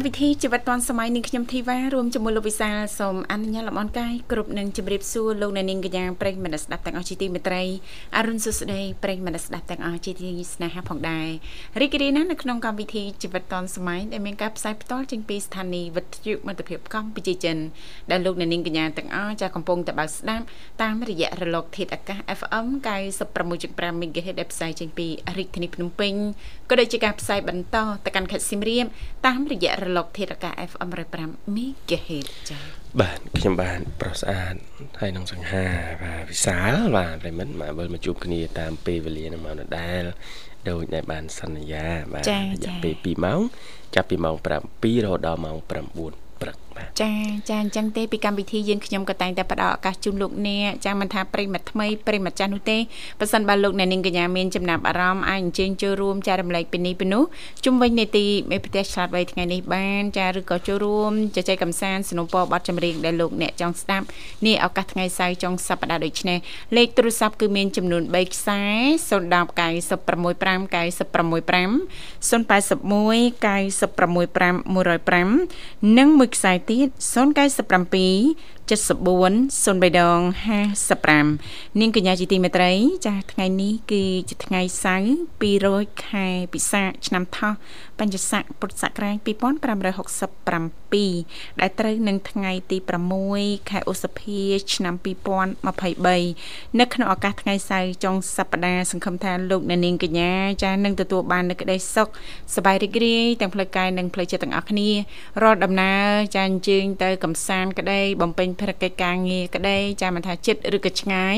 កម្មវិធីជីវិតឌွန်សម័យនឹងខ្ញុំធីវ៉ារួមជាមួយលោកវិសាលសូមអនុញ្ញាតលំអរកាយគ្រប់នឹងជម្រាបសួរលោកអ្នកនាងកញ្ញាប្រិយមិត្តស្ដាប់ទាំងអស់ជាទីមេត្រីអរុនសុស្ដីប្រិយមិត្តស្ដាប់ទាំងអស់ជាទីស្នេហាផងដែររីករាយណាស់នៅក្នុងកម្មវិធីជីវិតឌွန်សម័យដែលមានការផ្សាយផ្ទាល់ចេញពីស្ថានីយ៍វិទ្យុមិត្តភាពកម្ពុជាចិនដែលលោកអ្នកនាងកញ្ញាទាំងអស់ចាកំពុងតែបើកស្ដាប់តាមរយៈរលក ធាតុអាកាស FM 96.5 MHz ដែលផ្សាយចេញពីរាជធានីភ្នំពេញក៏ដូចជាការផ្សាយបន្តទៅកាន់ខេត្តសៀមរាបតាមរយៈរលកធាតុអាកាស FM 105 MHz ចា៎បាទខ្ញុំបានប្រុសស្អាតហើយនឹងសង្ហាបាទវិសាលបាទប្រិមិត្តមកវិលមកជួបគ្នាតាមពេលវេលានឹងមកដដែលដោយដែលបានសន្យាបាទរយៈពេល2ម៉ោងចាប់ពីម៉ោង7រហូតដល់ម៉ោង9ព្រឹកបាទចាចាអញ្ចឹងទេពីកម្មវិធីយើងខ្ញុំក៏តែងតែផ្ដល់ឱកាសជូនលោកអ្នកចាមិនថាប្រិមត្តថ្មីប្រិមត្តចាស់នោះទេប៉ះសិនបើលោកអ្នកនាងកញ្ញាមានចំណាប់អារម្មណ៍អាចអញ្ជើញចូលរួមចែករំលែកពីនេះពីនោះជុំវិញនេតិមេផ្ទះឆ្លាតវៃថ្ងៃនេះបានចាឬក៏ចូលរួមជជែកកម្សាន្តสนុំពរបတ်ចម្រៀងដែលលោកអ្នកចង់ស្ដាប់នេះឱកាសថ្ងៃសៅរ៍ចុងសប្ដាហ៍ដូចនេះលេខទូរស័ព្ទគឺមានចំនួន3ខ្សែ010 965 965 081 965 105និងមួយខ្សែ ទៀត097 74 03ដង55នាងកញ្ញាជាទីមេត្រី ចាស់ថ្ងៃនេះគឺជាថ្ងៃសៅរ៍200ខែពិសាខឆ្នាំថោះបញ្ញស័កពុទ្ធសករាជ2567ដែលត្រូវនឹងថ្ងៃទី6ខែឧសភា ឆ្នាំ2023នៅក្នុងឱកាសថ្ងៃសៅរ៍ចុងសប្តាហ៍សង្ឃឹមថាលោកអ្នកនាងកញ្ញាចានឹងទទួលបាននូវក្តីសុខសប្បាយរីករាយទាំងផ្លូវកាយនិងផ្លូវចិត្តទាំងអស់គ្នារាល់ដំណើរចាអញ្ជើញទៅកំសាន្តក្តីបំពេញភារកិច្ចការងារក្តីចាមិនថាចិត្តឬក៏ឆ្ងាយ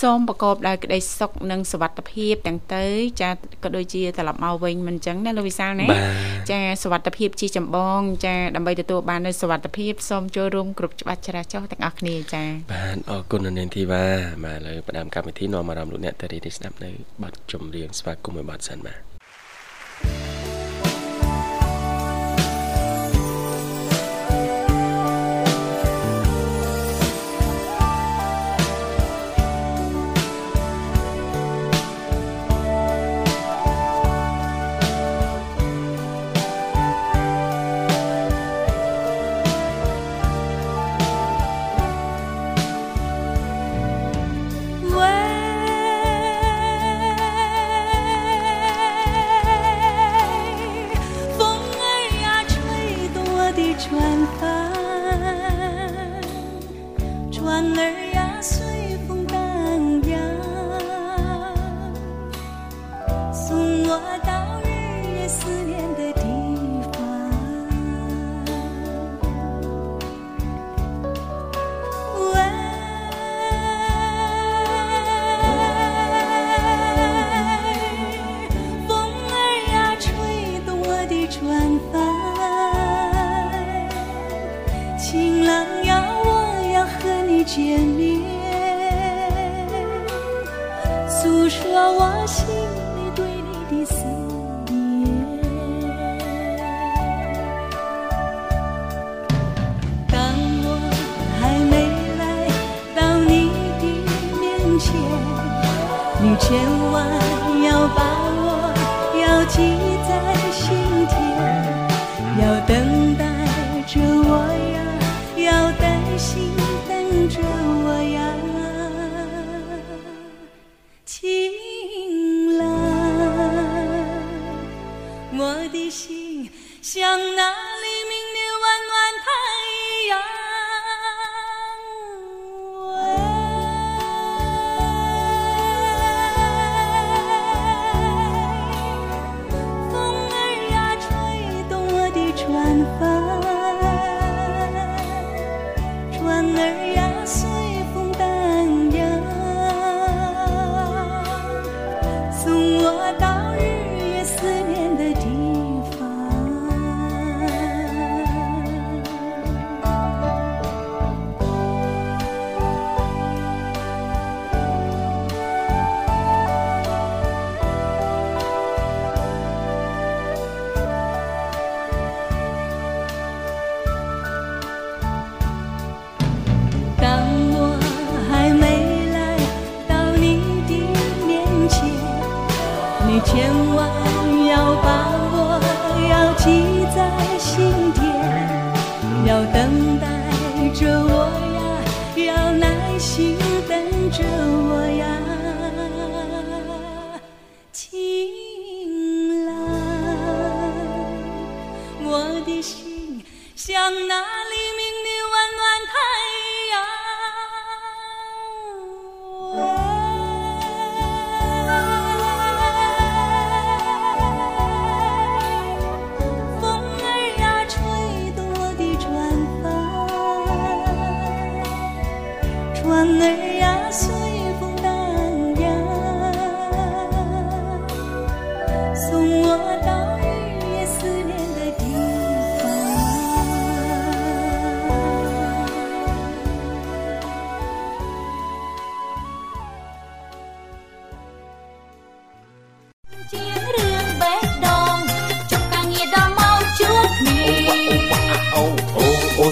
សូមប្រកបដោយក្តីសុខនិងសុវត្ថិភាពទាំងទៅ ចាក៏ដូចជាត្រឡប់មកវិញមិនអញ្ចឹងណាលោកវិសាលណាចាសុវត្ថិភាពជាចម្បង ចាដើម្បីទទួលបាននូវសុវត្ថិភាពសូមចូលរួមគ្រប់ច្បាប់ចរាចរណ៍ទាំងអស់គ្នាចាបាទអរគុណនាងធីវ៉ាបាទឥឡូវផ្ដើមកម្មវិធីនាំអារម្មណ៍លោកអ្នកទៅរីនេះស្ដាប់នៅបទចម្រៀងស្វាគមន៍មួយបទសិនបាទ 诉说我心里对你的思念。当我还没来到你的面前你千万要把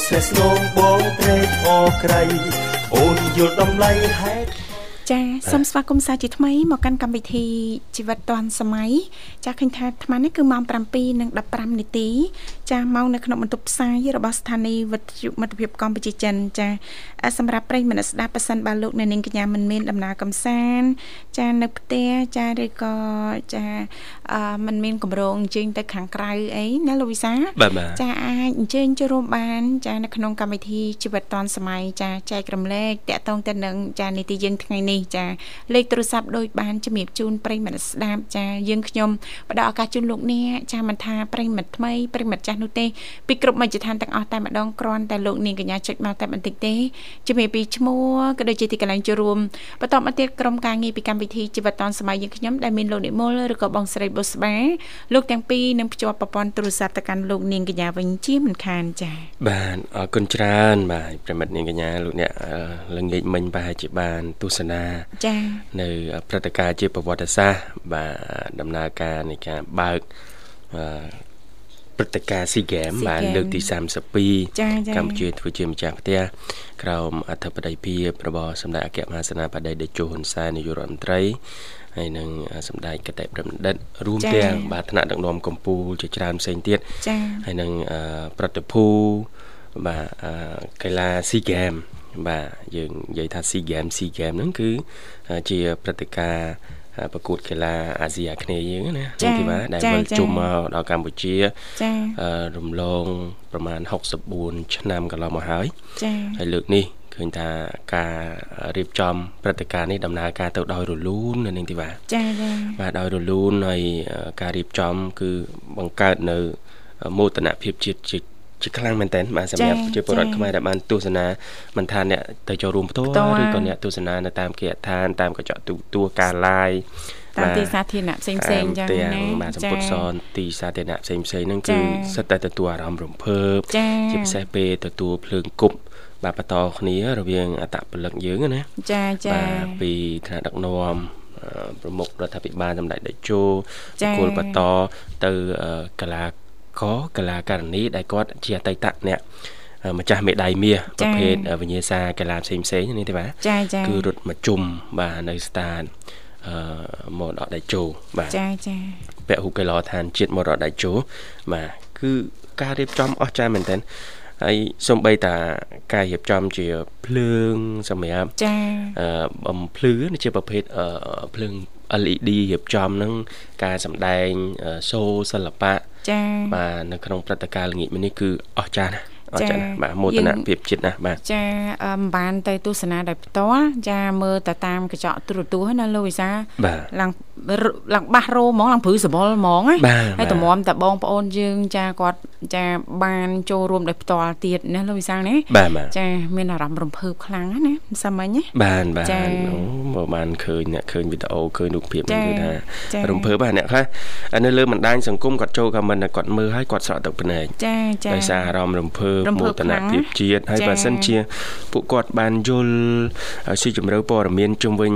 ស្នេហ៍ស្នងបងត្រេកអរក្រៃអូនយល់តម្លៃហេតុ ចាសូមស្វាគមន៍សាជាថ្មីមកកាន់កម្មវិធីជីវិតឌွန်សម័យចាឃើញថាអាត្មានេះគឺម៉ោង7:15នាទីចាម៉ោងនៅក្នុងបន្ទប់ផ្សាយរបស់ស្ថានីយ៍វិទ្យុមិត្តភាពកម្ពុជាចិនចាសម្រាប់ប្រិយមិត្តស្ដាប់ប៉ះសិនបើលោកអ្នកនាងកញ្ញាមិនមានដំណើរកំសាន្តចានៅផ្ទះចាឬក៏ចាមិនមានកម្រងអញ្ជើញទៅខាងក្រៅអីណាលោកវិសាចាអាចអញ្ជើញចូលរួមបាន ចានៅក្នុងកម្មវិធីជីវិតឌွန်សម័យចាចែករំលែកតកតងទៅនឹងចានីតិយើងថ្ងៃនេះចាលេខទូរស័ព្ទដូចបានជំរាបជូនប្រិយមិត្តស្ដាប់ចាយើងខ្ញុំផ្ដល់ឱកាសជូនលោកអ្នកចាមិនថាប្រិយមិត្តថ្មីប្រិយមិត្តចាស់នោះទេពីគ្រប់មជ្ឈដ្ឋានទាំងអស់តែម្ដងគ្រាន់តែលោកនាងកញ្ញាចុចមកតែបន្តិចទេជំរាបពីឈ្មោះក៏ដូចជាទីកន្លែងចូលរួមបន្តមកទៀតក្រុមការងារពីកម្មវិធីជីវិតឌွန်សម័យយើងខ្ញុំដែលមានលោកនិមលឬក៏បងស្រីបុស្បាលោកទាំងពីរនឹងភ្ជាប់ប្រព័ន្ធទូរស័ព្ទទៅកាន់លោកនាងកញ្ញាវិញជាមិនខានចា៎បាទអរគុណច្រើនបាទប្រិមិត្តនាងកញ្ញាលោកអ្នកល្ងាចមិញប្រហែលជាបានទស្សនាចា៎នៅព្រឹត្តិការណ៍ជាប្រវត្តិសាស្ត្របាទដំណើរការនៃការបើកព្រឹត្តិការណ៍ស៊ីហ្គេមបានលើកទី32កម្ពុជាធ្វើជាម្ចាស់ផ្ទះក្រោមអធិបតីភាពរបស់សម្ដេចអគ្គមហាសេនាបតីតេជោហ៊ុនសែននាយករដ្ឋមន្ត្រីហើយនឹងសម្ដេចកតេប្របណ្ឌិតរួមទាំងបាទថ្នាក់ដឹកនាំកម្ពុជាជាច្រើនផ្សេងទៀតហើយនឹងប្រតិភូបាទកីឡាស៊ីហ្គេម បាទយើងនិយាយថា SEA Games SEA Games ហ្នឹងគឺជាព្រឹត្តិការណ៍ប្រកួតកីឡាអាស៊ីអាគ្នេយ៍យើងណាទីបាទដែលវិលជុំមកដល់កម្ពុជាចារំលងប្រមាណ64ឆ្នាំកន្លងមកហើយចាហើយលើកនេះឃើញថាការរៀបចំព្រឹត្តិការណ៍នេះដំណើរការទៅដោយរលូននៅនឹងទីបាទចាចាបាទដោយរលូនហើយការរៀបចំ គឺបង្កើតនៅមោទនភាពជាតិជាតិ ជាខ្លាំងមែនតើបាទសម្រាប់ប្រជាពលរដ្ឋខ្មែរដែលបានទស្សនាមិនថាអ្នកទៅចូលរួមផ្ទាល់ឬក៏អ្នកទស្សនានៅតាមគេដ្ឋានតាមកញ្ចក់ទូទួលការ live តាមទីសាធារណៈផ្សេងផ្សេងចឹងណាបាទសម្ពុតសនទីសាធារណៈផ្សេងផ្សេងហ្នឹងគឺសិតតែទទួលអារម្មណ៍រំភើបជាពិសេសពេលទទួលភ្លើងគប់បាទបន្តគ្នារវាងអតពលិកយើងណាចាចាបាទពីថ្នាក់ដឹកនាំប្រមុខរដ្ឋាភិបាលសម្ដេចតេជោគោលបន្តទៅកលា ក៏កលាករនីដែលគាត់ជាអតីតអ្នកម្ចាស់មេដាយមាសប្រភេទវិញ្ញាសាកីឡាផ្សេងផ្សេងនេះទេបាទចាចាគឺរត់មកជុំបាទនៅស្តានអឺមរតកដៃជោបាទចាចាពហុកីឡដ្ឋានជាតិមរតកដៃជោបាទគឺការរៀបចំអស្ចារ្យមែនទែនហើយសំបីតាការរៀបចំជាភ្លើងសម្រាប់ចាអឺបំភ្លឺជាប្រភេទភ្លើង LED រៀបចំនឹងការសម្ដែងសូសិល្បៈ ចា៎បាទនៅក្នុងព្រឹត្តិការណ៍ល្ងាចនេះគឺអស្ចារ្យណាស់ អរចាបាទមោទនភាពចិត្តណាស់បាទចាមិនបានទៅទស្សនាដោយផ្ទាល់ចាមើលទៅតាមកញ្ចក់ទូរទស្សន៍ណាលោកវិសាឡើងឡើងបាសរោហ្មងឡើងព្រឺសបល់ហ្មងណាហើយតម្រាំតែបងប្អូនយើងចាគាត់ចាបានចូលរួមដោយផ្ទាល់ទៀតណាលោកវិសាណាចាមានអារម្មណ៍រំភើបខ្លាំងណាសាមញ្ញណាបានបាទអូមកបានឃើញអ្នកឃើញវីដេអូឃើញរូបភាពនេះគឺថារំភើបបាទអ្នកខ្លះនៅលើបណ្ដាញសង្គមគាត់ចូលខមមិនគាត់មើលហើយគាត់ស្រក់ទឹកភ្នែកចាចាដោយសារអារម្មណ៍រំភើបមោទនភាពជាតិហើយបើសិនជាពួកគាត់បានយល់ស៊ីជម្រៅព័ត៌មានជុំវិញ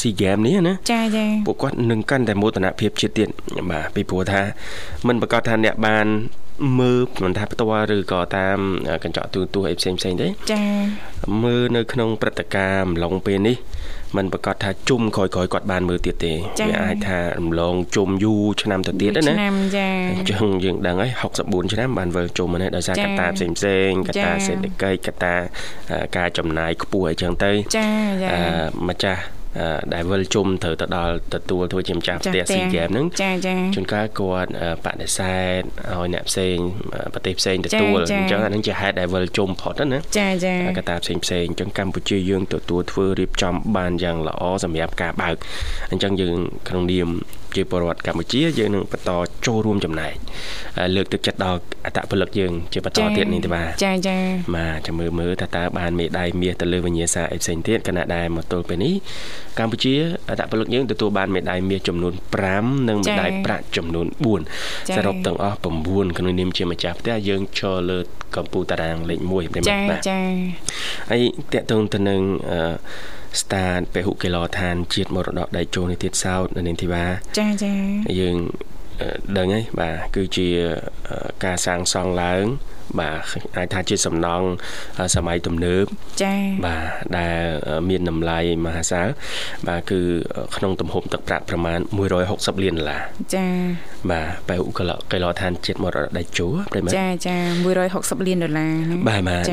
ស៊ីហ្គេមនេះណាចាចាពួកគាត់នឹងកាន់តែមោទនភាពជាតិទៀតបាទពីព្រោះថាមិនប្រកាសថាអ្នកបានមើលមិនថាផ្ទាល់ឬក៏តាមកញ្ចក់ទូរទស្សន៍អីផ្សេងផ្សេងទេចាមើលនៅក្នុងព្រឹត្តិការណ៍អំឡុងពេលនេះ มันប្រកាសថាជុំក្រោយៗគាត់បានមើលទៀតទេវាអាចថារំលងជុំយូរឆ្នាំទៅទៀតណាឆ្នាំចាអញ្ចឹងយើងដឹងហើយ64ឆ្នាំបានវិលជុំហ្នឹងដោយសារកត្តាផ្សេងផ្សេងកត្តាសេដ្ឋកិច្ចកត្តាការចំណាយខ្ពស់អីចឹងទៅចាចាម្ចាស់ ដែលវិលជុំត្រូវទៅដល់ទទួលធ្វើជាម្ចាស់ផ្ទះស៊ីហ្គេមហ្នឹងចាចាជួនកាលគាត់បដិសេធឲ្យអ្នកផ្សេងប្រទេសផ្សេងទទួលអញ្ចឹងអានឹងជាហេតុដែលវិលជុំផុតណាចាចាកត្តាផ្សេងផ្សេងអញ្ចឹងកម្ពុជាយើងទទួលធ្វើរៀបចំបានយ៉ាងល្អសម្រាប់ការបើកអញ្ចឹងយើងក្នុងនាម ជាពលរដ្ឋកម្ពុជាយើងនឹងបន្តចូលរួមចំណែកលើកទឹកចិត្តដល់អត្តពលិកយើងជាបន្តទៀតនេះទេបាទចាចាបាទចាំមើលមើលថាតើបានមេដាយមាសទៅលើវិញ្ញាសាអីផ្សេងទៀតគណៈដែលមកទល់ពេលនេះកម្ពុជាអត្តពលិកយើងទទួលបានមេដាយមាសចំនួន5និងមេដាយប្រាក់ចំនួន4សរុបទាំងអស់9ក្នុងនាមជាម្ចាស់ផ្ទះយើងឈរលើកម្ពុជាតារាងលេខ1ប្រិមត្តបាទចាហើយតកតងទៅនឹងអឺ ស្តាតពហុកីឡដ្ឋានជាតិមរតកដៃជោនេះទៀតសោតនៅនាងធីវ៉ាចាចាយើង ដឹងហើយបាទគឺជាការសាងសង់ឡើង បាទអាចថាជាសំណង់សម័យទំនើបចា៎បាទដែលមានតម្លៃមហាសាលបាទគឺក្នុងទំហំទឹកប្រាក់ប្រមាណ160លានដុល្លារចា៎បាទបែឧកលកីឡដ្ឋានជាតិមរតកដៃជោប្រិមត្តចាចា160លានដុល្លារបាទបាទ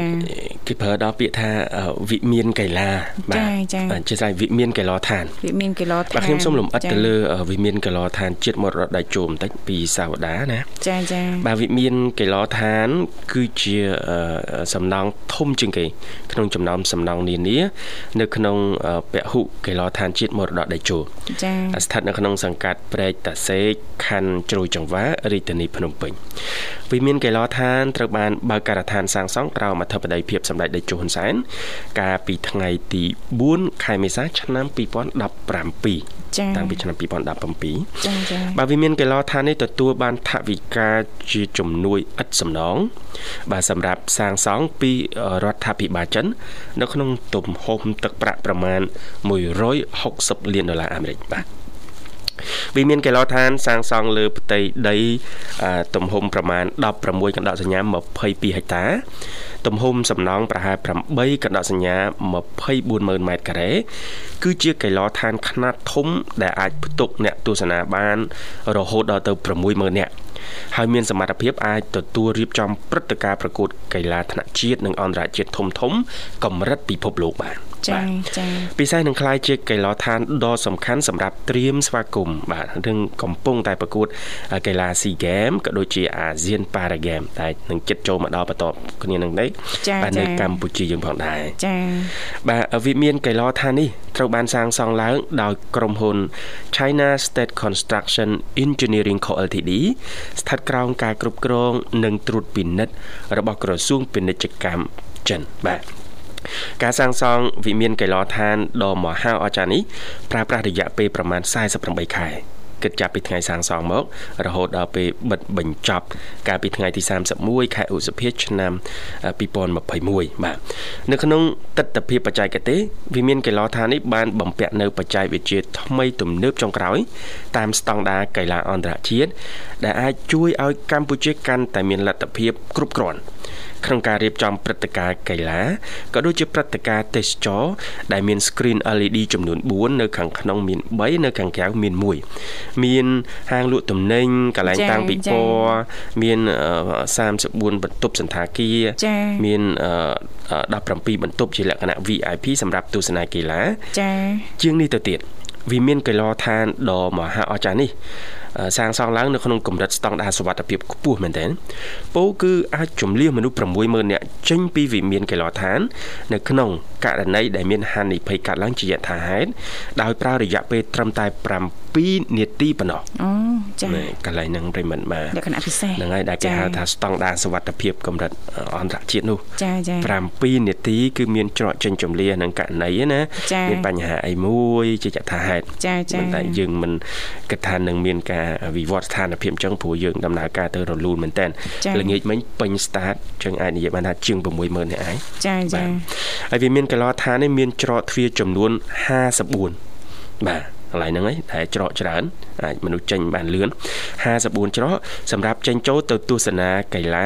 គេប្រើដល់ពាក្យថាវិមានកីឡាបាទចាចាជាស្រ័យវិមានកីឡដ្ឋានវិមានកីឡដ្ឋានបាទខ្ញុំសូមលំអិតទៅលើវិមានកីឡដ្ឋានជាតិមរតកដៃជោបន្តិចពីសាវតាណាចាចាបាទវិមានកីឡដ្ឋាន គឺជាសំណង់ធំជាងគេ ក្នុងចំណោមសំណង់នានានៅក្នុងពហុកីឡដ្ឋានជាតិមរតកដៃជោចា៎ស្ថិតនៅក្នុងសង្កាត់ព្រែកតាសេកខណ្ឌជ្រោយចង្វារាជធានីភ្នំពេញវិមានកីឡដ្ឋានត្រូវបានបើកការដ្ឋានសាងសង់ក្រោមអធិបតីភាពសម្ដេចតេជោហ៊ុនសែនកាលពីថ្ងៃទី4ខែមេសាឆ្នាំ2017ចា៎ តាំងពីឆ្នាំ2017ចា៎ចា៎បាទវាមានកីឡដ្ឋាននេះទទួលបានថវិកាជាជំនួយឥតសំណងបាទសម្រាប់សាងសង់ពីរដ្ឋាភិបាលចិន នៅក្នុងទំហំទឹកប្រាក់ប្រមាណ160លានដុល្លារអាមេរិកបាទ វាមានកីឡដ្ឋានសាងសង់លើផ្ទៃដីទំហំប្រមាណ16កណ្ដោសញ្ញា22ហិកតា ទំហំសំណង់ប្រហែល8កណ្ដោសញ្ញា240,000ម៉ែត្រការ៉េគឺជាកីឡដ្ឋានខ្នាតធំ ដែលអាចផ្ទុកអ្នកទស្សនាបាន រហូតដល់ទៅ60000នាក់ហើយមានសមត្ថភាពអាចទទួលរៀបចំព្រឹត្តិការណ៍ប្រកួតកីឡាថ្នាក់ជាតិនិងអន្តរជាតិធំធំកម្រិតពិភពលោកបាន ចា៎ចា៎ពិសេសនឹងក្លាយជាកីឡដ្ឋានដ៏សំខាន់សម្រាប់ត្រៀមស្វាគមន៍បាទរឿងកំពុងតែប្រកួតកីឡា SEA Games ក៏ដូចជា ASEAN Para Games តែនឹងចិត្តចូលមកដល់បន្តគ្នានឹងនេះបាទនៅកម្ពុជាយើងផងដែរចា៎បាទវិមានកីឡដ្ឋាននេះត្រូវបានសាងសង់ឡើងដោយក្រុមហ៊ុន China State Construction Engineering Co Ltd ស្ថិតក្រោមការគ្រប់គ្រង និងត្រួតពិនិត្យរបស់ក្រសួងពាណិជ្ជកម្មចិនបាទ ការសាងសង់វិមានកីឡដ្ឋានដ៏មហោអស្ចារ្យនេះប្រើប្រាស់រយៈពេលប្រមាណ48ខែគិតចាប់ពីថ្ងៃសាងសង់មករហូតដល់ពេលបិទបញ្ចប់ កាលពីថ្ងៃទី31ខែឧសភាឆ្នាំ2021បាទនៅក្នុងទស្សនវិជ្ជាបច្ចេកទេសវិមានកីឡដ្ឋាននេះបានបំពាក់នៅបច្ចេកវិទ្យាថ្មីទំនើបចុងក្រោយ តាមស្តង់ដារកីឡាអន្តរជាតិដែលអាចជួយឲ្យកម្ពុជាកាន់តែមានលទ្ធភាពគ្រប់គ្រាន់ ក្នុងការរៀបចំព្រឹត្តិការណ៍កីឡាក៏ដូចជាព្រឹត្តិការណ៍ទេសចរដែលមាន screen LED ចំនួន4នៅខាងក្នុងមាន3នៅខាងក្រៅមាន1មានហាងលក់ទំនិញកន្លែងតាំងពិព័រណ៍មាន34បន្ទប់សន្តាគារមាន17បន្ទប់ជាលក្ខណៈ VIP សម្រាប់ទស្សនាកីឡាចា៎ជាងនេះទៅទៀតវាមានកីឡដ្ឋានដ៏មហាអស្ចារ្យនេះសាងសង់ឡើងនៅក្នុងកម្រិតស្តង់ដារសុវត្ថិភាពខ្ពស់មែនទែនពោគឺអាចជំលៀសមនុស្ស60000នាក់ចេញពីវិមានកីឡដ្ឋាន នៅក្នុងករណីដែលមានហានិភ័យកើតឡើងជាយថាហេតុដោយប្រើរយៈពេលត្រឹមតែ7នាទីប៉ុណ្ណោះអូចា៎កន្លែងហ្នឹងប្រិមិត្តបាទលក្ខណៈពិសេសហ្នឹងហើយដែលគេហៅថាស្តង់ដារសុវត្ថិភាពកម្រិតអន្តរជាតិនោះចាចា7នាទីគឺមានច្រកចេញចម្លៀសនឹងករណីណាមានបញ្ហាអីមួយជាយថាហេតុចាចាតែយើងមិនគិតថានឹងមានការវិវត្តស្ថានភាពអញ្ចឹងព្រោះយើងដំណើរការទៅរលូនមែនតើល្ងាចមិញពេញ start ចឹងអាចនិយាយបានថាជាង60000នាក់ឯងចាចាហើយវាមានកន្លោឋាននេះមានច្រកទ្វារចំនួន54បាទកន្លែងហ្នឹងឯងតែច្រកច្រើនអាចមនុស្សចេញបានលឿន54ច្រកសម្រាប់ចេញចូលទៅទស្សនាកីឡា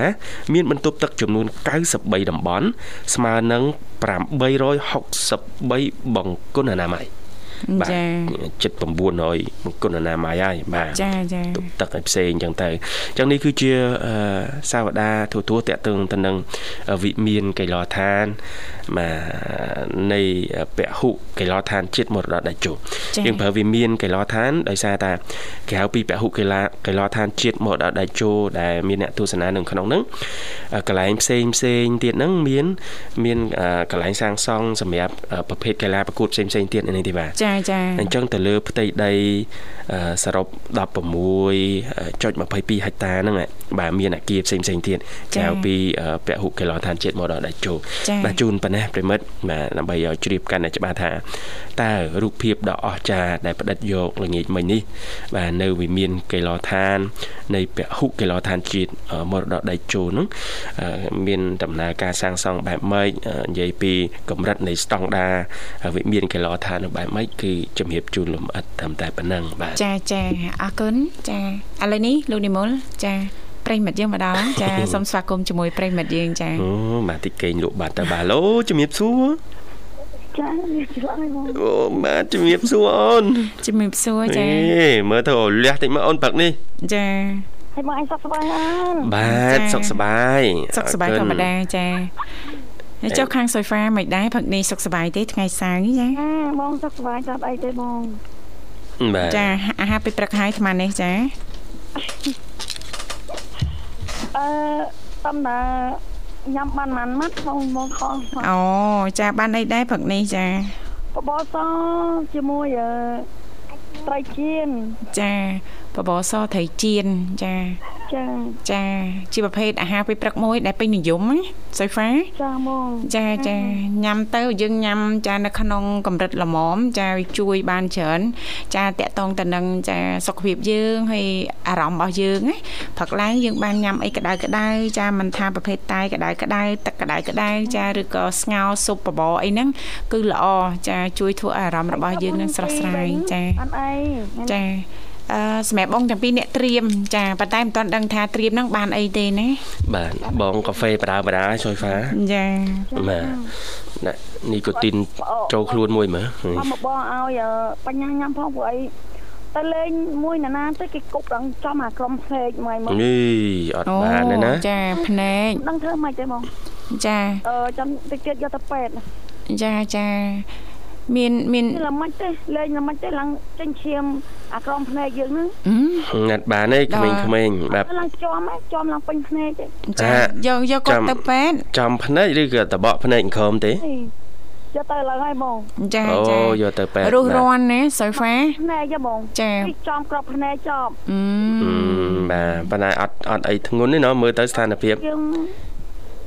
មានបន្ទប់ទឹកចំនួន93តំបន់ស្មើនឹង863បង្គន់អនាម័យ បាទចិត្ត900មង្គលអនាម័យហើយបាទចាចាទុកទឹកឲ្យផ្សេងអញ្ចឹងទៅអញ្ចឹងនេះគឺជាសាវតាទូទួតកតឹងទៅនឹងវិមានកីឡដ្ឋានបាទនៃពហុកីឡដ្ឋានជាតិមរតកដៃជោយើងប្រើវិមានកីឡដ្ឋានដោយសារតែគេហៅពីពហុកីឡាកីឡដ្ឋានជាតិមរតកដៃជោដែលមានអ្នកទស្សនានៅក្នុងហ្នឹងកន្លែងផ្សេងផ្សេងទៀតហ្នឹងមានមានកន្លែងសាងសង់សម្រាប់ប្រភេទកីឡាប្រកួតផ្សេងផ្សេងទៀតនេះទេបាទចាចាអញ្ចឹងទៅលើផ្ទៃដីសរុប16.22ហិកតាហ្នឹងបាទមានអាគារផ្សេងផ្សេងទៀតក្រៅពីពហុកីឡដ្ឋានជាតិមរតកដៃជោបាទជូនប៉ុណ្ណេះប្រិមិត្តបាទដើម្បីឲ្យជ្រាបកាន់តែច្បាស់ថាតើរូបភាពដ៏អស្ចារ្យដែលផ្ដិតយកល្ងាចមិញនេះបាទនៅវិមានកីឡដ្ឋាន នៃពហុកីឡដ្ឋានជាតិមរតកដៃជោហ្នឹងមានដំណើរការសាងសង់បែបម៉េចនិយាយពីកម្រិតនៃស្តង់ដារវិមានកីឡដ្ឋាននៅបែបម៉េចគឺជំរាបជូនលម្អិតត្រឹមតែប៉ុណ្ណឹងបាទចាចាអរគុណចាឥឡូវនេះលោកនិមលចាប្រិមិត្តយើងមកដល់ចាសូមស្វាគមន៍ជាមួយប្រិមិត្តយើងចាអូបាទតិចកេងលក់បាត់តើបាទឡូជំរាបសួរចាជំរាបសួរអូបាទជំរាបសួរអូនជំរាបសួរចាអេមើលទៅលះតិចមកអូនព្រឹកនេះចាហើយមកអញសុខសប្បាយអើបាទសុខសប្បាយសុខសប្បាយធម្មតាចា ហើយចុះខាងសុយហ្វាមិនដែរផឹកនេះសុខសប្បាយទេថ្ងៃសៅរ៍ចាបងសុខសប្បាយចាប់អីទេបងបាទចាអាហារពេលព្រឹកហើយអាត្មានេះចាអឺតំណាញ៉ាំបានប៉ុន្មានម៉ាត់បងមកខំអូចាបានអីដែរព្រឹកនេះចាបបរសជាមួយអឺត្រីចៀនចាបបរសត្រីចៀនចា ចាចាជាប្រភេទអាហារពេលព្រឹកមួយ ដែលពេញនិយមណាសុយហ្វាចាហ្មងចាចាញ៉ាំទៅយើងញ៉ាំចានៅក្នុងកម្រិតល្មមចាវាជួយបានច្រើនចាតកតងទៅនឹងចាសុខភាពយើងហើយអារម្មណ៍របស់យើងណាព្រឹកឡើងយើងបានញ៉ាំអីក្តៅក្តៅចាមិនថាប្រភេទតែក្តៅក្តៅទឹកក្តៅក្តៅចាឬក៏ស្ងោរស៊ុបបបរអីហ្នឹងគឺល្អចាជួយធ្វើអារម្មណ៍របស់យើងនឹងស្រស់ស្រាយចាអត់អីចាអឺ សម្រាប់បងទាំងពីរអ្នកត្រៀមចាប៉ុន្តែមិនទាន់ដឹងថាត្រៀមហ្នឹងបានអីទេណាបាទបងកាហ្វេបដាបដាសុយហ្វាចាបាទណានីកូទីនចូលខ្លួនមួយមើលមកបងឲ្យបញ្ញាញ៉ាំផងព្រោះអីទៅលេងមួយណានាទៅគេគប់ដល់ចំអាក្រុមភ្នែកមួយមកនេះអត់បានទេណាចាភ្នែកដឹងធ្វើម៉េចទេបងចាអឺចាំតិចទៀតយកទៅពេទ្យចាចា មានមានល្មិចទេលេងល្មិចទេឡើងចេញឈាមអាក្រមភ្នែកយើងហ្នឹងងាត់បានទេក្មេងៗបាទឡើងចំហ៎ចំឡើងពេញភ្នែកចាយកយកគាត់ទៅពេទ្យចំភ្នែកឬក៏តបកភ្នែកក្រមទេយកទៅឡើងហើយបងចាចាអូយកទៅពេទ្យរុះរាន់ណាសុយហ្វាភ្នែកទេបងចាចំក្របភ្នែកចប់អឺបាទប៉ុន្តែអត់អត់អីធ្ងន់ទេណមើលទៅស្ថានភាព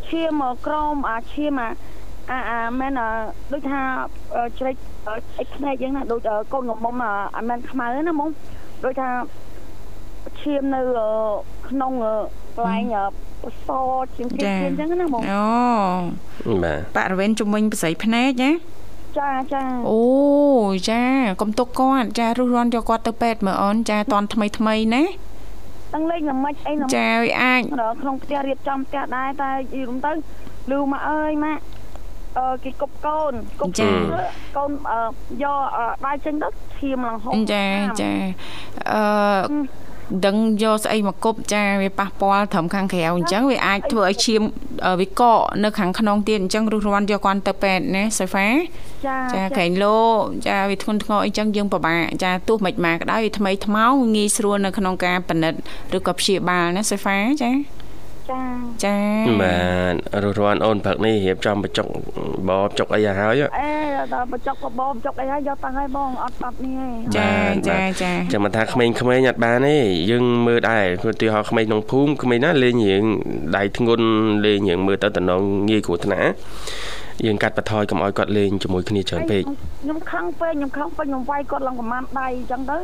ឈាមក្រមអាឈាមអា អាអាមែនដូចថាជ្រែកអិចភ្នែកយើងណាដូចកូនងមុំអាមែនខ្មៅណាហ្មងដូចថាឈាមនៅក្នុងកន្លែងសជាងគេអញ្ចឹងណាហ្មងអូបាទបរិវេណជំនាញបស័យភ្នែកណាចាចាអូចាកុំទុកគាត់ចារុះរាន់យកគាត់ទៅពេទ្យមើលអូនចាតន់ថ្មីថ្មីណាទាំងលេងល្មិចអីចាអាចក្នុងផ្ទះរៀបចំផ្ទះដែរតែយីរុំទៅលឺមកអើយម៉ាក់អឺ គេគប់កូនគប់កូនយកដៃចេញទៅឈាមឡើងហូរចាចាអឺដឹងយកស្អីមកគប់ចាវាប៉ះពាល់ត្រឹមខាងក្រៅអញ្ចឹងវាអាចធ្វើឲ្យឈាមវាកកនៅខាងក្នុងទៀតអញ្ចឹងរុះរាន់យកគាត់ទៅពេទ្យណាសូហ្វាចាចាក្រែងលោចាវាធ្ងន់ធ្ងរអីចឹងយើងពិបាកចាទោះមិនមកក៏ដោយវាថ្មីថ្មោងងាយស្រួលនៅក្នុងការពិនិត្យឬក៏ព្យាបាលណាសូហ្វាចា ចាចាបាទរស់រាន់អូនព្រឹកនេះរៀបចំបញ្ចុកបបចុកអីហើយអេដល់បញ្ចុកបបចុកអីហើយយកតាំងហើយបងអត់អត់នេះទេចាចាចាចាំមិនថាក្មេងៗអត់បានទេយើងមើលដែរព្រោះទីហោក្មេងក្នុងភូមិក្មេងណាលេងរៀងដៃធ្ងន់លេងរៀងមើលទៅតំណងងាយគ្រោះថ្នាក់យើងកាត់បន្ថយកុំឲ្យគាត់លេងជាមួយគ្នាច្រើនពេកខ្ញុំខឹងពេកខ្ញុំខឹងពេកខ្ញុំវាយគាត់ឡើងប្រមាណដៃអញ្ចឹងទៅ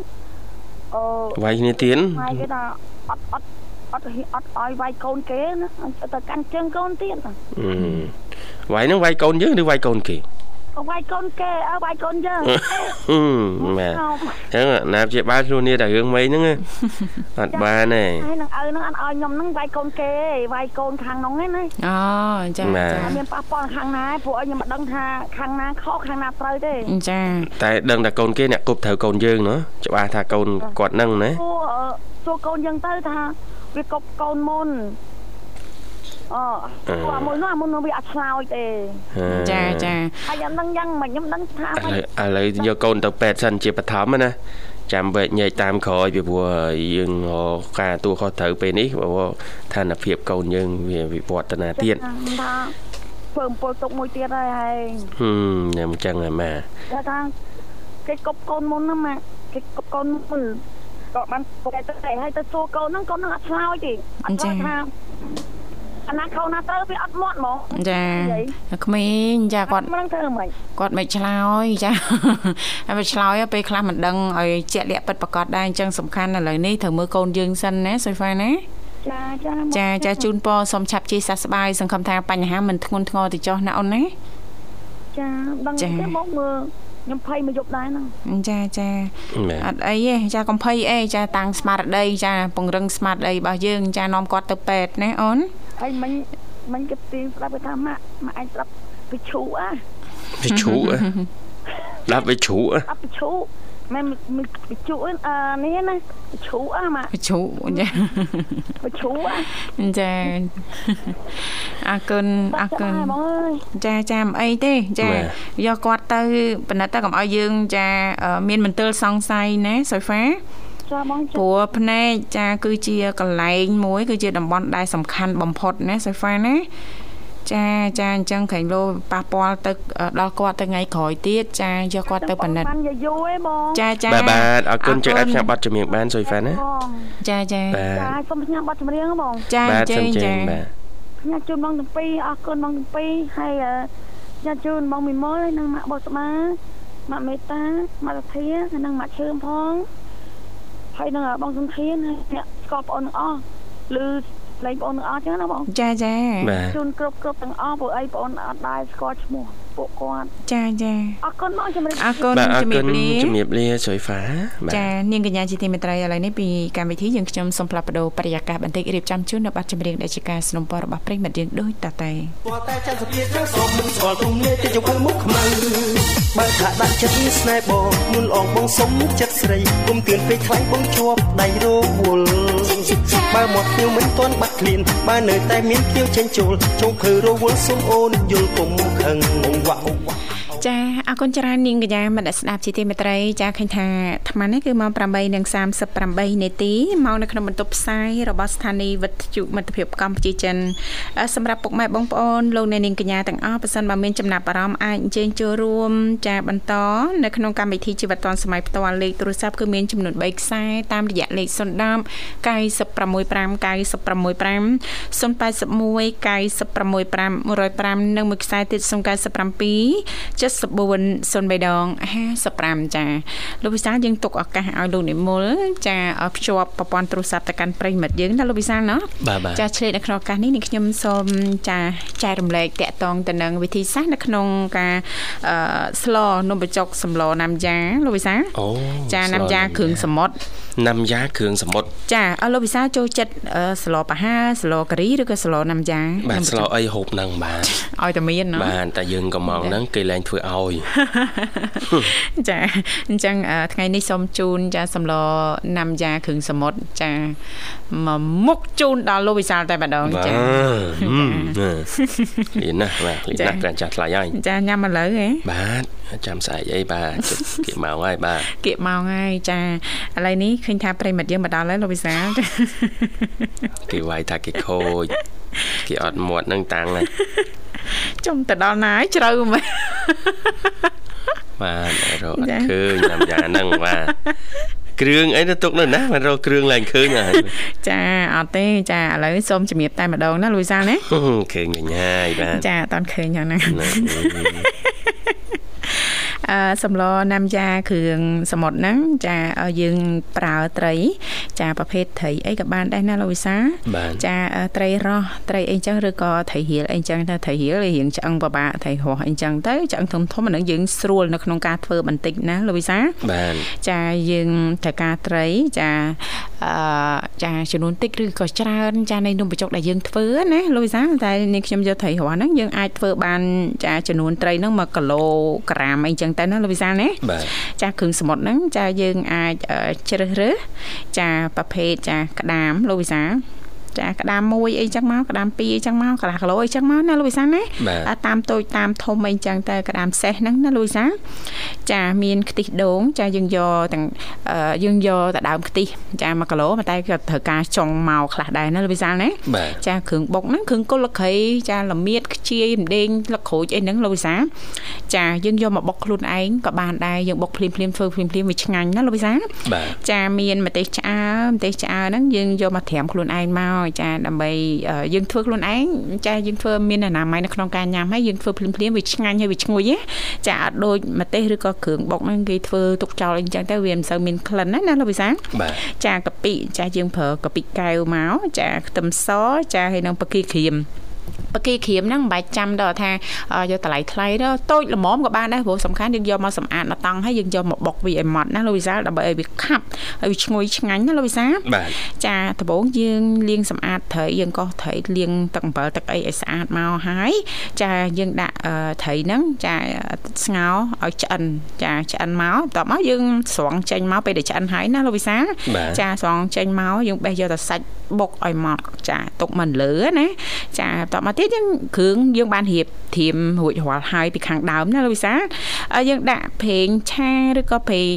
អឺវាយគ្នាទៀតវាយគេថាអត់អត់ អត់អត់ឲ្យវាយកូនគេណាទៅកាន់ជើងកូនទៀតវាយនឹងវាយកូនយើងឬវាយកូនគេវាយកូនគេអើវាយកូនយើងហឹមបាទអញ្ចឹងណាព្យាបាលខ្លួននេះតែរឿងមិនហ្នឹងអត់បានទេហើយនឹងឪហ្នឹងអត់ឲ្យខ្ញុំហ្នឹងវាយកូនគេវាយកូនខាងហ្នឹងឯណាអូចាបាទចាអត់មានប៉ះពាល់ខាងណាព្រោះឲ្យខ្ញុំមិនដឹងថាខាងណាខុសខាងណាត្រូវទេចាតែដឹងតែកូនគេអ្នកគប់ត្រូវកូនយើងណោះច្បាស់ថាកូនគាត់ហ្នឹងណាសួរអឺសួរកូនយើងទៅថា វាកប់កូនមុនអឺគាត់មួយនោះអាមុននោះវាអត់ឆ្លើយទេចាចាហើយយ៉ាងហ្នឹងយ៉ាងមិនខ្ញុំដឹងថាឥម៉េចឡូវឥឡូវយកកូនទៅពេទ្យសិនជាបឋមណាចាំវែកញែកតាមក្រោយពីព្រោះយើងការទួខុសត្រូវពេលនេះព្រោះឋានភាពកូនយើងវាវិវត្តនាទៀតថាធ្វើអំពើទុកមួយទៀតហើយហើយហឹមញ៉ាំអញ្ចឹងហ៎ម៉ាគេថាគេកប់កូនមុនហ្នឹងម៉ាគេកប់កូនមុន ក៏បានតែទៅហើយទៅសួរកូនហ្នឹងកូនហ្នឹងអត់ឆ្លើយទេអត់ឆ្លើយថាអាណាខោណាត្រូវវាអត់មាត់ហ្មងចាក្មេងចាគាត់មិនដឹងធ្វើម៉េចគាត់មិនឆ្លើយចាហើយវាឆ្លើយទៅពេលខ្លះមិនដឹងឲ្យជាក់លាក់ពិតប្រកបដែរអញ្ចឹងសំខាន់ឥឡូវនេះត្រូវមើលកូនយើងសិនណាសុយហ្វាណាចាចាចាចាជូនពរសូមឆាប់ជាសះស្បើយសង្ឃឹមថាបញ្ហាមិនធ្ងន់ធ្ងរទៅចុះណាអូនណាចាដឹងចាទេមកមើល ខ្ញុំភ័យមកយប់ដែរហ្នឹងចាចាម៉ាអត់អីទេចាកំភៃអីចាតាំងស្មារតីចាពង្រឹងស្មារតីរបស់យើង ចានាំគាត់ទៅពេទ្យណាអូនហើយមិញមិញគេទីស្ដាប់គេថាម៉ាក់ម៉ាក់ឯងស្ដាប់វិឈូអាវាជ្រូកហ៎ដាក់វាជ្រូកហ៎ស្ដាប់វិឈូ មិនវិឈូអឺនេះណាវិឈូអាម៉ាក់វិជ្ជចាវិឈូអាចាអរគុណអរគុណបងអើយចាចាមិនអីទេ ចាយកគាត់ទៅបណិតទៅកុំឲ្យយើង ចាអឺមានមន្ទិលសង្ស័យណាសុយហ្វាចាបងចាព្រោះភ្នែកចា គឺជាកន្លែងមួយ គឺជាតំបន់ដែលសំខាន់បំផុតណាសុយហ្វាណា ចាចាអញ្ចឹងក្រែងលោប៉ះពាល់ទៅដល់គាត់ទៅថ្ងៃក្រោយទៀតចាយកគាត់ទៅបណិតបានយូរឯងបងចាចាបាទបាទអរគុណជើងឲ្យផ្សាយប័ណ្ណចម្រៀងបានសុយហ្វាណាបងចាចាបាទចាសូមផ្ញើប័ណ្ណចម្រៀងបងចាបាទជើសូមងជើចាងបាទផ្ញើជូនបងទាំងពីរអរគុណបងទាំងពីរហើយផ្ញើជូនបងមីមុលនិងម៉ាក់បុស្បាម៉ាក់មេតាម៉ាក់ធាហើយនិងម៉ាក់ឈឿមផងហើយនឹងបងសុនធានហើយអ្នកស្គាល់បងទាំងអស់ឬ លេងបងទាំងអស់ចឹងណាបង ចាចា បាទ ជូនគ្រប់គ្រប់ទាំងអស់ព្រោះអីបងអត់ដែរស្គាល់ឈ្មោះពួកគាត់ ចាចា អរគុណបងជំរាប អរគុណ បាទអរ ជំ គុ រា ណ បលា ជំរាបលាសុយហ្វាបាទ ចានាងកញ្ញាជាទីមេត្រីឥឡូវនេះពីកម្មវិធីយើងខ្ញុំសូមផ្លាប់បដោបរិយាកាសបន្តិចរៀបចំជូននៅប័ណ្ណចម្រៀងដែលជាការสนับสนุนរបស់ប្រិយមិត្តយើងដូចតទៅ ព្រោះតែចាំសភាត្រូវស្អប់មិនស្គាល់ទុំលេទៅជុំមុខខ្មៅបើថាដាក់ចិត្តស្នេហ៍បងមុនអងបងសុំចិត្តស្រីគុំទឿនពេកខ្លាំងបងជាប់ដៃរវល់ បើមាត់ខ្ញុំមិនទាន់បាត់ឃ្លានបើនៅតែមានភ្នៀវចេញចូលចុងភើរវល់សុំអូនយល់គុំខឹងអងវាក់អងវាក់ ចាអរគុណច្រើននាងកញ្ញាមនស្ដាប់ជាទីមេត្រីចាឃើញថាអាត្មានេះគឺម៉ោង8:38នាទីមកនៅក្នុងបន្ទប់ផ្សាយរបស់ស្ថានីយ៍វិទ្យុមិត្តភាពកម្ពុជាចិនអឺសម្រាប់ពុកម៉ែបងប្អូនលោកអ្នកនាងកញ្ញាទាំងអស់ប៉ះសិនបើមានចំណាប់អារម្មណ៍អាចអញ្ជើញចូលរួមចាបន្តនៅក្នុងកម្មវិធីជីវិតឌွန်សម័យផ្ទាល់លេខទូរស័ព្ទគឺមានចំនួន3ខ្សែតាមរយៈលេខ010 965 965 081 965 105និងមួយខ្សែទៀត097 7403ដង55ចាលោកវិសាលយើងទុកឱកាសឲ្យលោកនិមលចាឲ្យភ្ជាប់ប្រព័ន្ធទូរស័ព្ទទៅកាន់ប្រិយមិត្តយើងណាលោកវិសាលណោះបាទបាទចាឆ្លៀតនៅក្នុងឱកាសនេះនេះខ្ញុំសូមចាចែករំលែកតកតងទៅនឹងវិធីសាស្ត្រនៅក្នុងការអឺស្លនំបញ្ចុកសម្លណាំយ៉ាលោកវិសាលអូចាណាំយ៉ាគ្រឿងសមុទ្រ ណាំយ៉ាគ្រឿងសមុទ្រចាអស់លោកវិសាលចូលចិត្តអឺស្លប៉ាហាស្លការីឬក៏ស្លណាំយ៉ាបាទស្លោអីហូបហ្នឹងបាទឲ្យតែមានណោះបាទតែយើងកំងហ្នឹងគេលែងធ្វើឲ្យចាអញ្ចឹងអឺថ្ងៃនេះសូមជូនចាសម្លណាំយ៉ាគ្រឿងសមុទ្រចាមកមុខជូនដល់លោកវិសាលតែម្ដងបាទចាលៀនណាស់បាទលៀនណាស់ប្រាំចាស់ថ្លៃហើយចាញ៉ាំឥឡូវហ៎បាទចាំស្អែកអីបាទជិតគៀកមកហើយបាទគៀកមកហើយចាឥឡូវនេះឃើញថាប្រិមិត្តយើងមកដល់ហើយលោកវិសាលគេវាយថាគេខូចគេអត់មាត់នឹងតាំងហើយចំទៅដល់ណាហើយជ្រៅមែនបាទរកអចាត់ឃើញតាមយ៉ាងហ្នឹងបាទគ្រឿងអីទៅទុកនៅណាមិនរកគ្រឿងឡើងឃើញហើយចាអត់ទេចាឥឡូវសូមជំរាបតែម្ដងណាលោកវិសាលណាឃើញកញ្ញាយបាទចាអត់តន់ឃើញហ្នឹងណាណាឥអឺ សម្លណាំយ៉ាគ្រឿងសមុទ្រហ្នឹងចាយើងប្រើត្រី ចាប្រភេទត្រីអីក៏បានដែរណាលោកវិសាចាត្រីរស់ត្រីអីចឹងឬក៏ត្រីរៀលអីចឹងទៅត្រីរៀលរៀងឆ្អឹងបបាត្រីរស់អីចឹងទៅឆ្អឹងធំធំអានឹងយើងស្រួលនៅក្នុងការធ្វើបន្តិចណាលោកវិសាបាទចាយើងត្រូវការត្រីចាអឺចាចំនួនតិចឬក៏ច្រើនចានៃនំបញ្ចុកដែលយើងធ្វើណាលោកវិសាតែនេះខ្ញុំយកត្រីរស់ហ្នឹងយើងអាចធ្វើបានចាចំនួនត្រីហ្នឹង1គីឡូក្រាមអីចឹងទៅណាលោកវិសាណាចាគ្រឿងសមុទ្រហ្នឹងចាយើងអាចជ្រើសរើសចាប្រភេទចាក្តាមលោកវិសា ចាក្តាមមួយអីចឹងមកក្តាមពីរអីចឹងមកកន្លះគីឡូអីចឹងមកណាលូយសាណាតាមតូចតាមធំអីចឹងទៅក្តាមសេះហ្នឹងណាលូយសាចាមានខ្ទិះដូងចាយើងយកទាំងយើងយកតែដើមខ្ទិះចា1គីឡូតែក៏ត្រូវការចុងមកខ្លះដែរណាលូយសាណាចាគ្រឿងបុកហ្នឹងគ្រឿងគល់លក្រីចាល្មៀតខ្ជាយម្ដេងលក្រូចអីហ្នឹងលូយសាចាយើងយកមកបុកខ្លួនឯងក៏បានដែរយើងបុកភ្លាមភ្លាមធ្វើភ្លាមភ្លាមវាឆ្ងាញ់ណាលូយសាចាមានម្ទេសឆ្អើម្ទេសឆ្អើហ្នឹងយើងយកមកត្រាំខ្លួនឯងមកចាដើម្បីយើងធ្វើខ្លួនឯងចាយើងធ្វើមានអនាម័យនៅក្នុងការញ៉ាំហើយយើងធ្វើភ្លាមភ្លាមវាឆ្ងាញ់ហើយវាឈ្ងុយចាអត់ដូចម្ទេសឬក៏គ្រឿងបុកហ្នឹងគេធ្វើទុកចោលអីចឹងទៅវាមិនសូវមានក្លិនណាណាលោកវិសាចាកាពិចាយើងប្រើកាពិកែវមកចាខ្ទឹមសចាហើយនឹងបកាក្រៀម បកាក្រៀមហ្នឹងមិនបាច់ចាំដល់ថាយកតម្លៃថ្លៃទៅតូចល្មមក៏បានដែរព្រោះសំខាន់យើងយកមកសម្អាតមកតង់ហើយយើងយកមកបុកវាឲ្យម៉ត់ណាលោកវិសាលដើម្បីឲ្យវាខាប់ឲ្យវាឈ្ងុយឆ្ងាញ់ណាលោកវិសាលចាដំបូងយើងលាងសម្អាតត្រីយើងក៏ត្រីលាងទឹកអំបិលទឹកអីឲ្យស្អាតមកហើយចាយើងដាក់ត្រីហ្នឹងចាស្ងោរឲ្យឆ្អិនចាឆ្អិនមកបន្ទាប់មកយើងស្រង់ចេញមកពេលដែលឆ្អិនហើយណាលោកវិសាលចាស្រង់ចេញមកយើងបេះយកតែសាច់បុកឲ្យម៉ត់ចាទុកមិនលើណាចាបន្ទាប់មកទៀតយើងគ្រឿងយើងបានរៀបធៀមរួចរាល់ហើយពីខាងដើមណាលោកវិសាយើងដាក់ប្រេងឆាឬក៏ប្រេង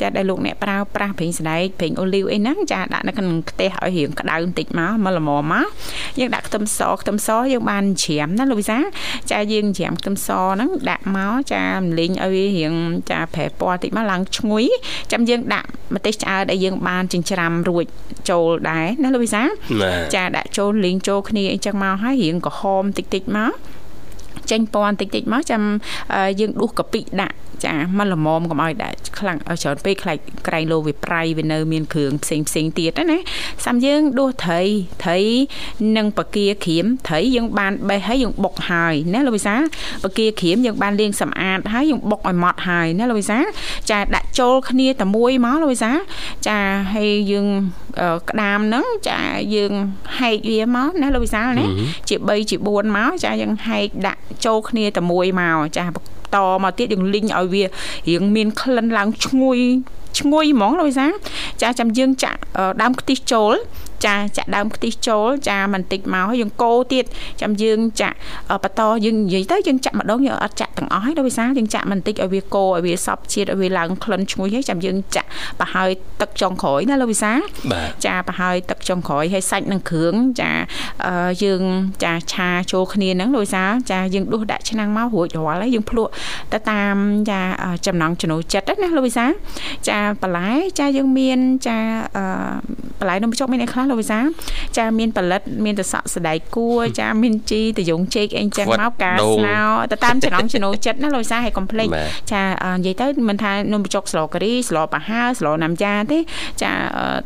ចាដែលលោកអ្នកប្រើប្រាស់ប្រេងស្ដែកប្រេងអូលីវអីហ្នឹងចាដាក់នៅក្នុងខ្ទះឲ្យរៀងក្តៅបន្តិចមកមកល្មមមកយើងដាក់ខ្ទឹមសខ្ទឹមសយើងបានច្រាមណាលោកវិសាចាយើងច្រាមខ្ទឹមសហ្នឹងដាក់មកចាមលីងឲ្យវារៀងចាប្រែពណ៌បន្តិចមកឡើងឈ្ងុយចាំយើងដាក់ម្ទេសឆ្អើរដែលយើងបានចិញ្ច្រាំរួចចូលដែរណាលោកវិសាចាដាក់ចូលលីងចូលគ្នាអីចឹងមកហើយរៀងក្រហមតិចតិចមកចេញពណ៌តិចតិចមកចាំយើងដួសកាពិដាក់ចាមិនល្មមកុំឲ្យដាក់ខ្លាំងច្រើនពេកខ្លាចក្រែងលោវាប្រៃវានៅមានគ្រឿងផ្សេងផ្សេងទៀតណាសាំយើងដួសត្រីត្រីនិងបកាក្រៀមត្រីយើងបានបេះហើយយើងបុកហើយណាលោកវិសាបកាក្រៀមយើងបានលាងសម្អាតហើយយើងបុកឲ្យម៉ត់ហើយណាលោកវិសាចាដាក់ចូលគ្នាតែមួយមកលោកវិសាចាហើយយើង ក្តាមហ្នឹងចាយើងហែកវាមកណាលោកវិសាណាជា3ជា4មកចាយើងហែកដាក់ចូលគ្នាតែមួយមកចាតមកទៀតយើងលីងឲ្យវារៀងមានក្លិនឡើងឈ្ងុយឈ្ងុយហ្មងលោកវិសាចាចាំយើងចាក់ដើមខ្ទិះចូល ចាចាក់ដើមខ្ទិះចូលចាបន្តិចមកហើយយើងកូរទៀតចាំយើងចាក់បន្តយើងនិយាយទៅយើងចាក់ម្ដងយើងអត់ចាក់ទាំងអស់ហើយដល់វិសាយើងចាក់បន្តិចឲ្យវាកូរឲ្យវាសប់ជាតិឲ្យវាឡើងក្លិនឈ្ងុយហើយចាំយើងចាក់ប្រហើយទឹកចុងក្រោយណាលោកវិសាចាប្រហើយទឹកចុងក្រោយហើយសាច់នឹងគ្រឿងចាយើងចាឆាចូលគ្នាហ្នឹងលោកវិសាចាយើងដួសដាក់ឆ្នាំងមករួចរាល់ហើយយើងភ្លក់ទៅតាមចាចំណង់ចំណូលចិត្តណាលោកវិសាចាបន្លែចាយើងមានចាបន្លែនំបញ្ចុកមានអីខ្លះលោកវិសាចាមានផលិត មានតសក់សដៃគួរចាមានជីតយងជែកអីចឹងមកការស្ងោទៅតាមចំណង់ចំណូលចិត្តណាលោកវិសាហើយកុំភ្លេចចានិយាយទៅមិនថានំបញ្ចុកស្លការីស្លប្រហើស្លណាំយ៉ាទេចា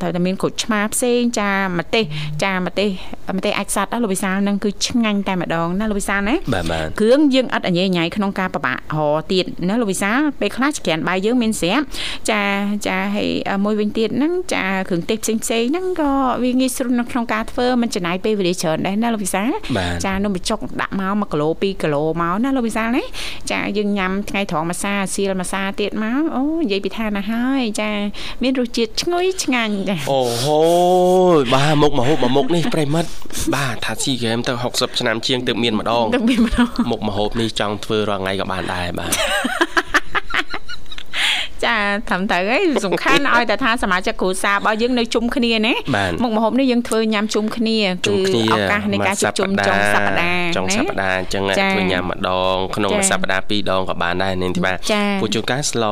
ត្រូវតែមានក្រូចឆ្មាផ្សេងចាម្ទេសចាម្ទេសម្ទេសអាចសัตว์លោកវិសាលនឹងគឺឆ្ងាញ់តែម្ដងណាលោកវិសាលណាគ្រឿងយើងអត់អញញ៉ៃក្នុងការប្របាក់រទៀតណាលោកវិសាលពេលខ្លះច្ក្រានបាយយើងមានស្រាប់ចាចាហើយមួយវិញទៀតហ្នឹងចាគ្រឿងទេសផ្សេងផ្សេងហ្នឹងក៏វាងាយស្រួលនៅក្នុងការធ្វើមិនចំណាយពេលវេលាច្រើនដែរណាលោកវិសាចានំបញ្ចុកដាក់មក1គីឡូ2គីឡូមកណាលោកវិសាណាចាយើងញ៉ាំថ្ងៃត្រង់ម្សាសៀលម្សាទៀតមកអូនិយាយពីថាណាហើយចា មានរសជាតិឈ្ងុយឆ្ងាញ់ចាអូហូបាទមុខមហូបមួយមុខនេះប្រិមិត្តបាទថាស៊ីហ្គេមទៅ60ឆ្នាំជាងទើបមានម្ដងទើបមានម្ដងមុខមហូបនេះចង់ធ្វើរាល់ថ្ងៃក៏បានដែរបាទ ចាត្រឹមត្រូវហើយសំខាន់ឲ្យតែថាសមាជិកគ្រួសាររបស់យើងនៅជុំគ្នាណាមុខម្ហូបនេះយើងធ្វើញ៉ាំជុំគ្នាគឺឱកាសនៃការជួបជុំចុងសប្តាហ៍ចុងសប្តាហ៍អញ្ចឹងធ្វើញ៉ាំម្ដងក្នុងមួយសប្តាហ៍ពីរដងក៏បានដែរនាងធីបាពូជួនកាលស្ល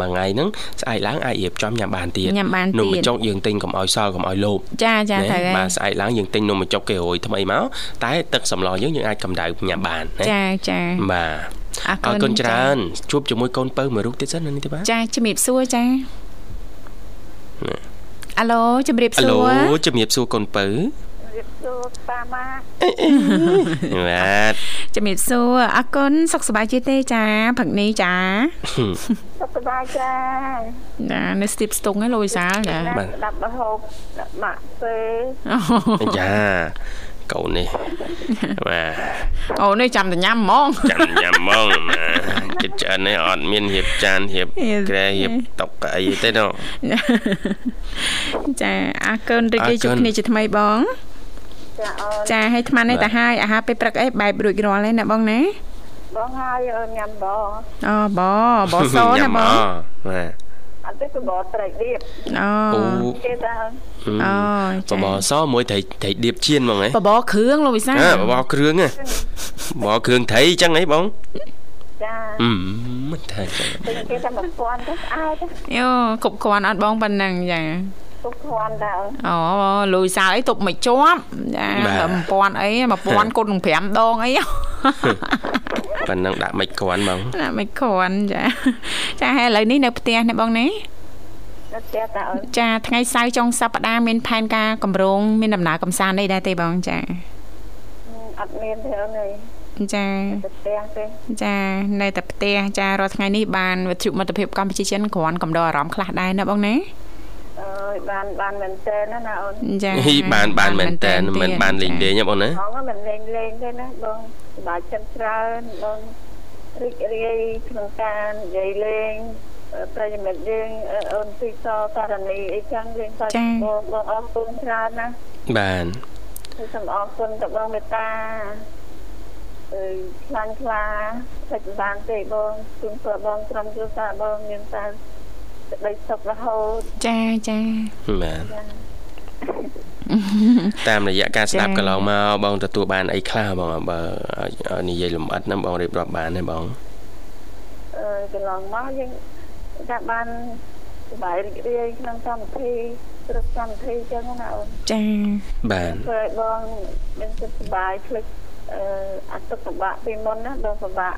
មួយថ្ងៃហ្នឹងស្អែកឡើងអាចរៀបចំញ៉ាំបានទៀតញ៉ាំបានទៀតនំបញ្ចុកយើងទិញកុំឲ្យសល់កុំឲ្យលោបចាចាត្រូវហើយបាទស្អែកឡើងយើងទិញនំបញ្ចុកគេរួយថ្មីមកតែទឹកសម្លយើងយើងអាចកម្ដៅញ៉ាំបានចាចាបាទ អរគុណច្រើនជួបជាមួយកូនពៅមួយរូបទៀតសិននេះទេបាទចាជំរាបសួរចាអាឡូជំរាបសួរអាឡូជំរាបសួរកូនពៅរាបសួរប៉ាម៉ាបាទជំរាបសួរអរគុណសុខសប្បាយជាទេចាព្រឹកនេះចាសុខសប្បាយចាចានៅស្ទីបស្ទងឯលោកវិសាលចាបាទដាប់បហូបដាក់ម៉ាក់ពេចា កូននេះបាទអូនេះចាំតែញ៉ាំហ្មងចាំញ៉ាំហ្មងណាចិត្តច្រើននេះអត់មានរៀបចានរៀបក្រែរៀបតុកអីទេណូចាអរគុណរីករាយជួបគ្នាជាថ្មីបងចាអូនចាឲ្យអាត្មានេះទៅហើយអាហារពេលព្រឹកអីបែបរួចរាល់ហើយណាបងណាបងហើយញ៉ាំបងអូបងបងសណាបងបាទ អត់ទេបបរត្រីឌៀបអូគេតាអូបបរសមួយត្រីត្រីឌៀបជៀនហ្មងហ៎បបរគ្រឿងលោកវិសាបបរគ្រឿងហ៎បបរគ្រឿងត្រីអញ្ចឹងហីបងចាអឺមិនថាចឹងគេថា1000ទៅស្អែកយោគ្រប់គ្រាន់អត់បងប៉ុណ្ណឹងចា ទុកគ្រាន់ដែរអូលុយសាអីទុកមិនជាប់ចា1000អី1000គុណ5ដងអីប៉ណ្ណឹងដាក់មិនគ្រាន់បងដាក់មិនគ្រាន់ចាចាហើយឥឡូវនេះនៅផ្ទះនេះបងណានៅផ្ទះតាអូនចាថ្ងៃសៅរ៍ចុងសប្តាហ៍មានផែនការកម្រងមានដំណើរកំសាន្តអីដែរទេបងចាអត់មានទេអូនអើយចាផ្ទះទេចានៅតែផ្ទះចារាល់ថ្ងៃនេះបានវិទ្យុមិត្តភាពកម្ពុជាចិនគ្រាន់កំដរអារម្មណ៍ខ្លះដែរណាបងណា អើយបានបានមែនតើណាណាអូនចាបានបានមែនតើមិនបានលេងលេងបងណាបងមិនលេងលេងទេណាបងសប្បាយចិត្តច្រើនបងរីករាយក្នុងការនិយាយលេងប្រិយមិត្តយើងអូនទីសករណីអីចឹងយើងទៅបងបងអរគុណច្រើនណាបានសូមអរគុណទៅបងមេត្តាអឺខ្លាំងខ្លាសេចបានទេបងជូនព្របងត្រឹមគ្រួសារបងមានតែ សេចក្តីសុខរហូតចាចាបាទតាមរយៈការស្ដាប់កន្លងមកបងទទួលបានអីខ្លះបងបើនិយាយលំអិតហ្នឹងបងរៀបរាប់បានទេបងអឺកន្លងមកយើងថាបានសบายរីករាយក្នុងកម្មវិធីគ្រប់កម្មវិធីចឹងណាអូនចាបានព្រោះបងមានចិត្តសบายភ្លេចអឺអតុកបាក់ពីមុនណាបងពិបាក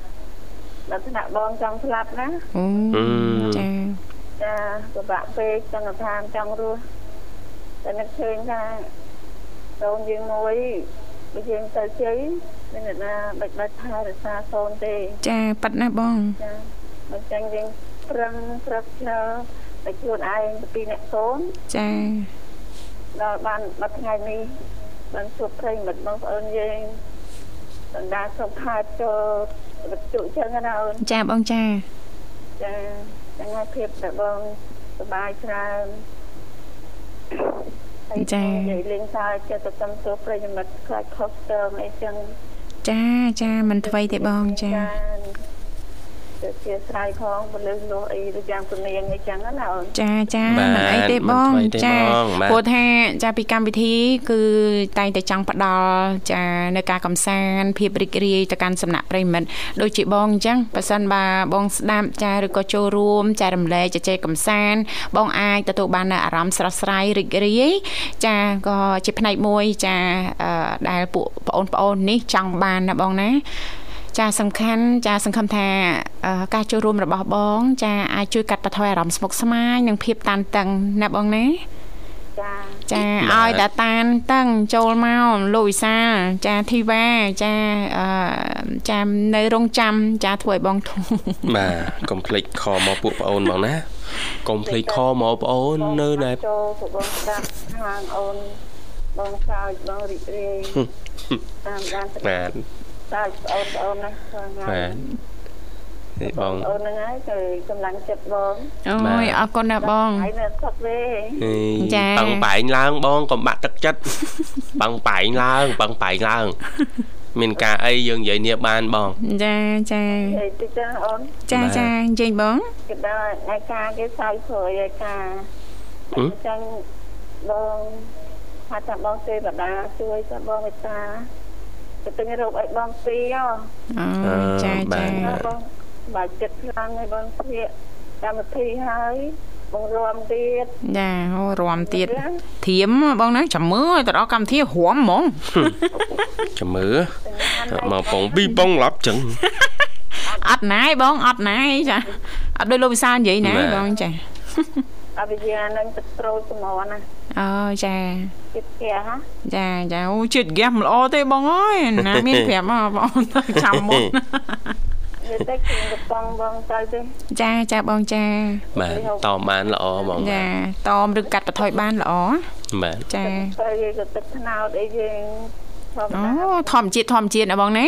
ដល់ថ្នាក់បងចង់ស្លាប់ណាចា ចាពិបាកពេកចង់ថាចង់រស់តែនឹកឃើញថាកូនយើងមួយបើយើងទៅជ័យមានអ្នកណាបាច់បាច់ថែរក្សាកូនទេ ចាប៉ាត់ណាបងចាបើចឹងយើងប្រឹងប្រឹកឆ្លើតែខ្លួនឯងទៅពីអ្នកកូនចាដល់បានមួយថ្ងៃនេះបានជួបប្រិយមិត្តបងប្អូនយើងបណ្ដាសុខខាតចូលវិទ្យុចឹងណាអូនចាបងចាចា ហ្នឹងហើយភាពតែបងសប្បាយច្រើនចានិយាយលេងសើចចិត្តទៅតាមសួរប្រិយមិត្តខ្លាចខុសទៅអីចឹងចាចាមិនថ្មីទេបងចាចា ទៅជាស្រ័យផងពលឹងនោះអីដូចយ៉ាងជំនាញអីចឹងណាអូនចាចាមិនអីទេបងចាព្រោះថាចាពីកម្មវិធី គឺតែងតែចង់ផ្ដល់ចានៅការកំសាន្តភាពរីករាយទៅកាន់សំណាក់ប្រិមិត្តដូចជាបងអញ្ចឹងប៉ះសិនបើបងស្ដាប់ចាឬក៏ចូលរួមចារំលែកជជែកកំសាន្តបងអាចទទួលបាននៅអារម្មណ៍ស្រស់ស្រាយរីករាយចាក៏ជាផ្នែកមួយចាដែលពួកបងប្អូននេះចង់បានណាបងណា ចាសំខាន់ចាសង្ឃឹមថាការចូលរួមរបស់បង ចាអាចជួយកាត់បន្ថយអារម្មណ៍ស្មុគស្មាញនិងភាពតានតឹងណាបងណាចាចាឲ្យតាតានតឹងចូលមកលោកវិសាចាធីវ៉ាចាអឺចានៅរងចាំចាធ្វើឲ្យបងធំបាទកុំភ្លេចខមកពួកប្អូនបងណាកុំភ្លេចខមកប្អូននៅដែលចូលបងស្ដាប់ខាងអូនបងសើចបងរីករាយតាមបានបាទ តើបងប្អូនណាបាទនេះបងអូនហ្នឹងហើយគឺកម្លាំងចិត្តបងអូយអរគុណណាបងហើយនៅសុខទេចាបងបែងឡើងបងកុំបាក់ទឹកចិត្តបងបែងឡើងបងបែងឡើង មានការអីយើងនិយាយនេះបានបងចាចានិយាយតិចទៅអូនចាចានិយាយបងគេដល់ឯការគេសើចព្រួយឯការអញ្ចឹងបងថាថាបងទេវតាជួយទៅបងមេត្តា ទៅទិញរោគឲ្យបងពីហ៎អូចាចាបងបាទចិត្តខ្លាំងឲ្យបងស្លៀកកម្មវិធីហើយបងរំទៀតចាអូរំទៀតធៀមបងណាចាំមើលទៅដល់កម្មវិធីរំហ្មងចាំមើលមកពងពីបងឡាប់ចឹងអត់ណាយបងអត់ណាយចាអត់ដូចលោកវិសាលនិយាយណាបងចាអវិញ្ញានឹងទឹកក្រូចសម្រណា អូចាជាតិហ្គាសចាចាអូជាតិហ្គាសមិនល្អទេបងអើយណាមានប្រាប់មកបងចាំមុននិយាយទៅគ្រឿងកំប៉ុងបងទៅទេចាចាបងចាបាទតមបានល្អបងចាតមឬកាត់បន្ថយបានល្អបាទចាទៅយើងក៏ទឹកថ្នោតអីយើងអូធម្មជាតិធម្មជាតិណាបងណា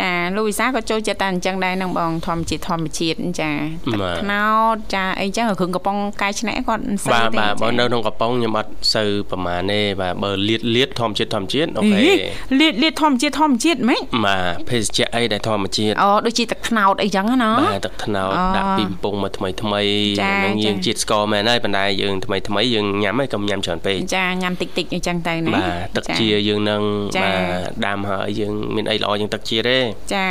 ចាលោកវិសាក៏ចូលចិត្តតែអញ្ចឹងដែរនឹងបងធម្មជាតិធម្មជាតិចាទឹកថ្នោតចាអីចឹងគ្រឿងកំប៉ុងកាយឆ្នាក់គាត់មិនសូវទេបាទបាទបើនៅក្នុងកំប៉ុងខ្ញុំអត់សូវប្រហែលទេបាទបើលៀតលៀតធម្មជាតិធម្មជាតិអូខេលៀតលៀតធម្មជាតិធម្មជាតិហ្មងបាទភេសជ្ជៈអីដែលធម្មជាតិអូដូចជាទឹកថ្នោតអីចឹងណាបាទទឹកថ្នោតដាក់ពីកំប៉ុងមកថ្មីថ្មីនឹងយើងជាតិស្ករមែនហើយប៉ុន្តែយើងថ្មីថ្មីយើងញ៉ាំហើយកុំញ៉ាំច្រើនពេកចាញ៉ាំតិចតិចអញ្ចឹងទៅណាបាទទឹកជាយើងនឹងបាទដាំហើយយើងមានអីល្អជាងទឹកជាទេចា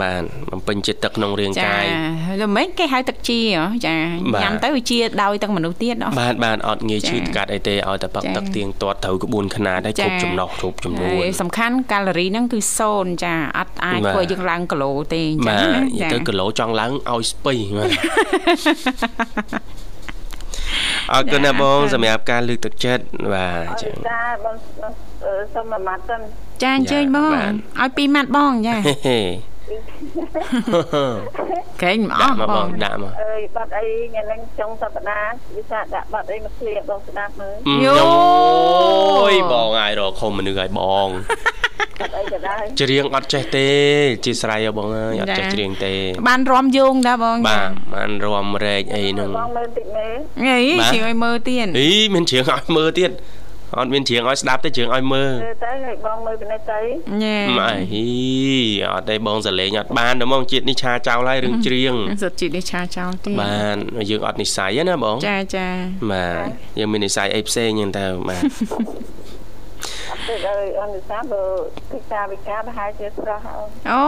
បាទបំពេញចិត្តទឹកក្នុងរាងកាយចាល្មិចគេហៅទឹកជាចាញ៉ាំទៅវាជាដោយទាំងមនុស្សទៀតបាទបាទអត់ងាយឈឺកាត់អីទេឲ្យតែផឹកទឹកទៀងទាត់ត្រូវក្បួនខ្នាតឲ្យគ្រប់ចំណុះគ្រប់ចំនួនសំខាន់កាឡូរីហ្នឹងគឺ0ចាអត់អាចធ្វើយើងឡើងគីឡូទេអញ្ចឹងណាចាទៅគីឡូចង់ឡើងឲ្យស្ពៃបាទអរគុណណាបងសម្រាប់ការលើកទឹកចិត្តបាទចាចាបងសុំមួយម៉ាត់ទៅ ចាអញ្ជើញបងឲ្យពីរម៉ាត់បងចាកែងមិនអស់បងដាក់មកអើយបាត់អីថ្ងៃនេះចុងសប្តាហ៍វិសាដាក់បាត់អីមកឃ្លៀបងស្ដាប់មើលយោយបងអាយរកខំមនុស្សឲ្យបងបាត់អីក៏ដែរច្រៀងអត់ចេះទេជាស្រ័យបងអើយអត់ចេះច្រៀងទេ បានរំយងដែរបងបាទបានរំរែកអីហ្នឹងបងមើលតិចមើលអីច្រៀងឲ្យមើលទៀតអីមានច្រៀងឲ្យមើលទៀត អត់មានជ្រៀងឲ្យស្ដាប់ទេជ្រៀងឲ្យមើលទៅឲ្យបងមើលពីនេះទៅញ៉ែម៉ៃអត់ទេបងសលេងអត់បានទេហ្មងជាតិនេះឆាចោលហើយរឿងជ្រៀងសុទ្ធជាតិនេះឆាចោលទៀតបានយើងអត់និស័យណាបងចាចាបាទយើងមាននិស័យអីផ្សេងហ្នឹងទៅបាទទៅឲ្យអនុសាបើពិការវិការប្រហែលជាស្រស់ហើយអូ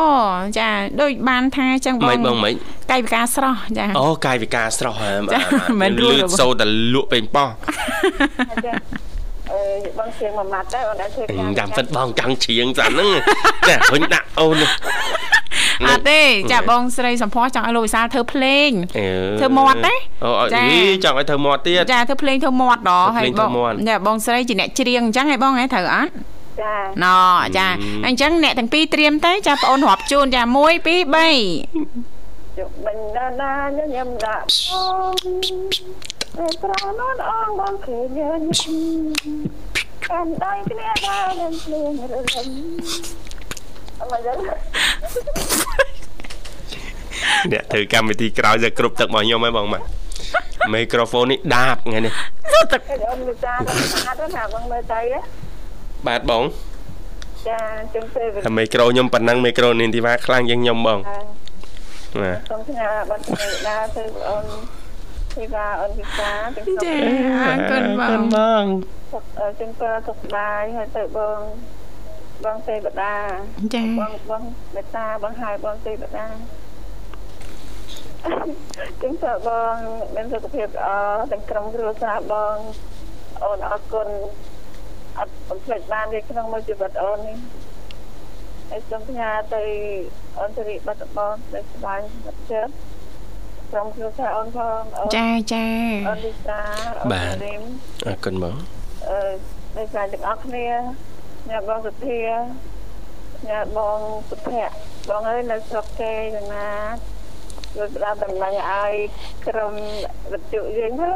ចាដូចបានថាចឹងបងមិនបងមិនកាយវិការស្រស់ចាអូកាយវិការស្រស់ហើយបាទមិនលឺសូតែលក់ពេញប៉ោះ អឺបងជាងមួយម៉ាត់ដែរអូនអាចធ្វើការចាំពិតបងចង់ជ្រៀងស្អាតហ្នឹងចាហុញដាក់អូនអត់ទេចាបងស្រីសំភ័សចង់ឲ្យលោកវិសាលធ្វើភ្លេងធ្វើមាត់ណាអូអីចង់ឲ្យធ្វើមាត់ទៀតចាធ្វើភ្លេងធ្វើមាត់ដល់ហើយបងចាបងស្រីជាអ្នកច្រៀងអញ្ចឹងហើយបងហ៎ត្រូវអត់ចាណចាអញ្ចឹងអ្នកទាំងពីរត្រៀមទៅចាបងអូនរាប់ជូនចា1 2 3ជុំបិញដាណាញ ញឹមដាក់ពេលប្រណនអងបងឃើញកាន់ដៃគ្នាដល់នឹងភ្លៀងរលឹមអមយ៉ាងអ្នកធ្វើកម្មវិធីក្រោយទៅគ្រប់ទឹករបស់ខ្ញុំហើយបងម៉ាមីក្រូហ្វូននេះដាបថ្ងៃនេះទឹកអូនលោកតាស្អាតណាបងមើលទៅបាទបងចាចឹងទេមីក្រូខ្ញុំប៉ុណ្ណឹងមីក្រូនីនធីវ៉ាខ្លាំងជាងខ្ញុំបងបាទសូមស្នើបាត់ណាទៅអូន ធីវ៉ាអូនវិសាទាំងចាអរគុណបងបងចឹងក៏សុខស្បាយហើយទៅបងបងទេវតាចាបងបងមេតាបងហើយបងទេវតាចឹងទៅបងមានសុខភាពល្អទាំងក្រុមគ្រួសារបងអូនអរគុណអត់បំភ្លេចបានទេក្នុងមួយជីវិតអូននេះហើយសូមផ្ញើទៅអូនសិរីបាត់បងដែលស្បាយចិត្ត ក្រុមគ្រួសារអូនផងចាចាអូនលីសាបាទអរគុណបងអឺដោយសារទាំងអស់គ្នាអ្នកបងសុធាអ្នកបងសុភ័ក្របងអើយនៅស្រុកគេយ៉ាងណាគឺផ្ដល់តំណែងឲ្យក្រុមវិទ្យុយើងទៅ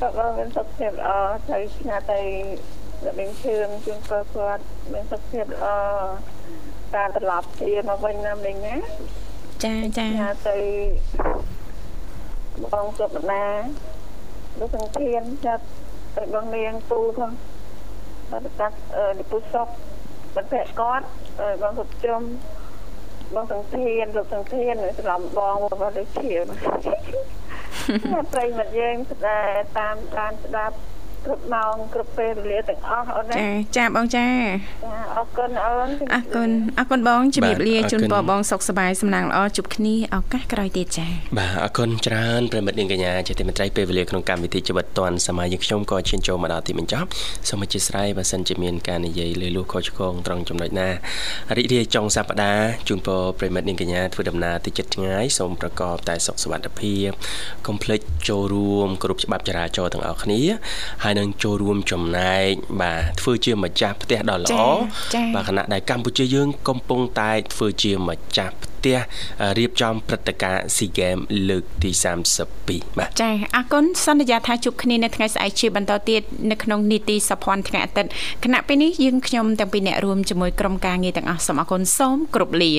ក៏បងមានសុខភាពល្អទៅឆ្ងាយទៅរបៀងជឿនជូនគាត់គាត់មានសុខភាពល្អការត្រឡប់ជាមកវិញណាមិញណា ចាចាទៅបងសុបណាលោកសង្ឃានចាត់ទៅបងនាងពូផងបាទកាត់លពុសុកបន្តែគាត់បងសុបជុំបងសង្ឃានលោកសង្ឃានស្លំបងរបស់ដូចជាប្រិមិត្តយើងតាមតាមស្ដាប់ គ្រប់ម៉ោងគ្រប់ពេលវេលាទាំងអស់អូនណាចាចាបងចាចាអរគុណអូនអរគុណអរគុណបងជំរាបលាជូនពរបងសុខសប្បាយសំណាងល្អជួបគ្នាឱកាសក្រោយទៀតចាបាទអរគុណច្រើនប្រិមិត្តនាងកញ្ញាជាទីមេត្រីពេលវេលាក្នុងកម្មវិធីជីវិតឌွန်សម័យយើងខ្ញុំក៏ឈានចូលមកដល់ទីបញ្ចប់សូមអធិស្ឋានបើសិនជាមានការនិយាយលើលួសខុសឆ្គងត្រង់ចំណុចណារីករាយចុងសប្តាហ៍ជូនពរប្រិមិត្តនាងកញ្ញាធ្វើដំណើរទៅចិត្តឆ្ងាយសូមប្រកបតែសុខសុវត្ថិភាពកុំភ្លេចចូលរួមគ្រប់ច្បាប់ចរាចរណ៍ទាំងអស់គ្នាហើយនឹងចូលរួមចំណែកបាទធ្វើជាម្ចាស់ផ្ទះដ៏ល្អបាទខណៈដែលកម្ពុជាយើងកំពុងតែធ្វើជាម្ចាស់ផ្ទះរៀបចំព្រឹត្តិការណ៍ SEA Games លើកទី32បាទចាអរគុណសន្យាថាជួបគ្នានៅថ្ងៃស្អែកជាបន្តទៀតនៅក្នុងនីតិសភ័ណ្ឌថ្ងៃអាទិត្យគណៈពេលនេះយើងខ្ញុំទាំងពីរអ្នករួមជាមួយក្រុមការងារទាំងអស់សូមអរគុណសូមគោរពលា